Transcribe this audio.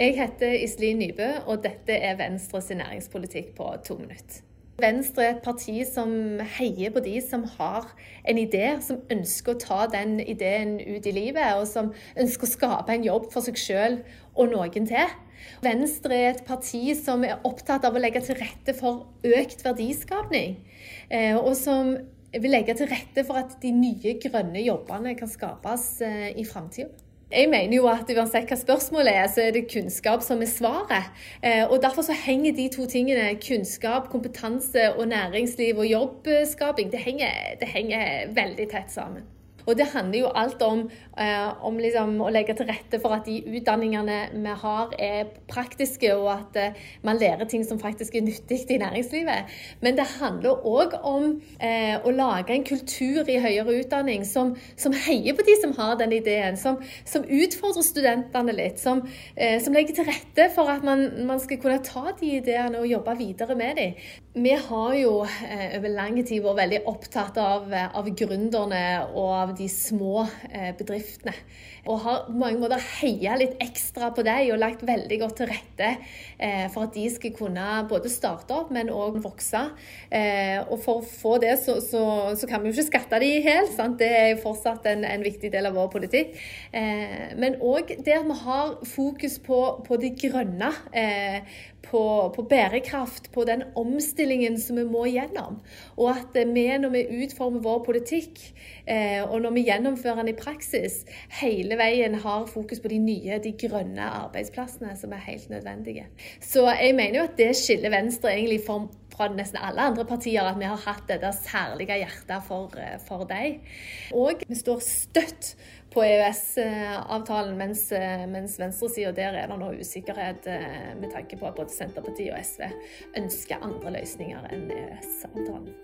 Jeg heter Iselin Nybø, og dette er Venstres næringspolitikk på to minutter. Venstre er et parti som heier på de som har en idé, som ønsker å ta den ideen ut i livet, og som ønsker å skape en jobb for seg sjøl og noen til. Venstre er et parti som er opptatt av å legge til rette for økt verdiskapning, eh, og som vil legge til rette for at de nye grønne jobbene kan skapes eh, i framtida. Jeg mener jo at uansett hva spørsmålet er, så er det kunnskap som er svaret. Eh, og Derfor så henger de to tingene, kunnskap, kompetanse og næringsliv og jobbskaping, det henger, det henger veldig tett sammen. Og det handler jo alt om, eh, om liksom å legge til rette for at de utdanningene vi har, er praktiske, og at eh, man lærer ting som faktisk er nyttig i næringslivet. Men det handler òg om eh, å lage en kultur i høyere utdanning som, som, heier på de som har den ideen, som, som utfordrer studentene litt, som, som, legger til rette for at man, man, skal kunne ta de ideene og jobbe videre med dem. Vi har jo over lang tid vært veldig opptatt av, av gründerne og av de små eh, bedriftene. Og har på mange måter heia litt ekstra på dem og lagt veldig godt til rette eh, for at de skal kunne både starte opp, men òg vokse. Eh, og for å få det, så, så, så kan vi jo ikke skatte de helt. Sant? Det er jo fortsatt en, en, viktig del av vår politikk. Men òg det at vi har fokus på, på det grønne. På, på, bærekraft, på den omstillingen som vi må gjennom. Og at vi, når vi utformer vår politikk, og når vi gjennomfører den i praksis, hele veien har fokus på de nye, de grønne arbeidsplassene som er helt nødvendige. Så jeg mener jo at det skiller Venstre egentlig fra, fra nesten alle andre partier, at vi har hatt dette særlige hjertet for, for dem. Og vi står støtt på EØS-avtalen, mens, mens venstresida der er det nå usikkerhet eh, med tanke på at både Senterpartiet og SV ønsker andre løsninger enn EØS-avtalen.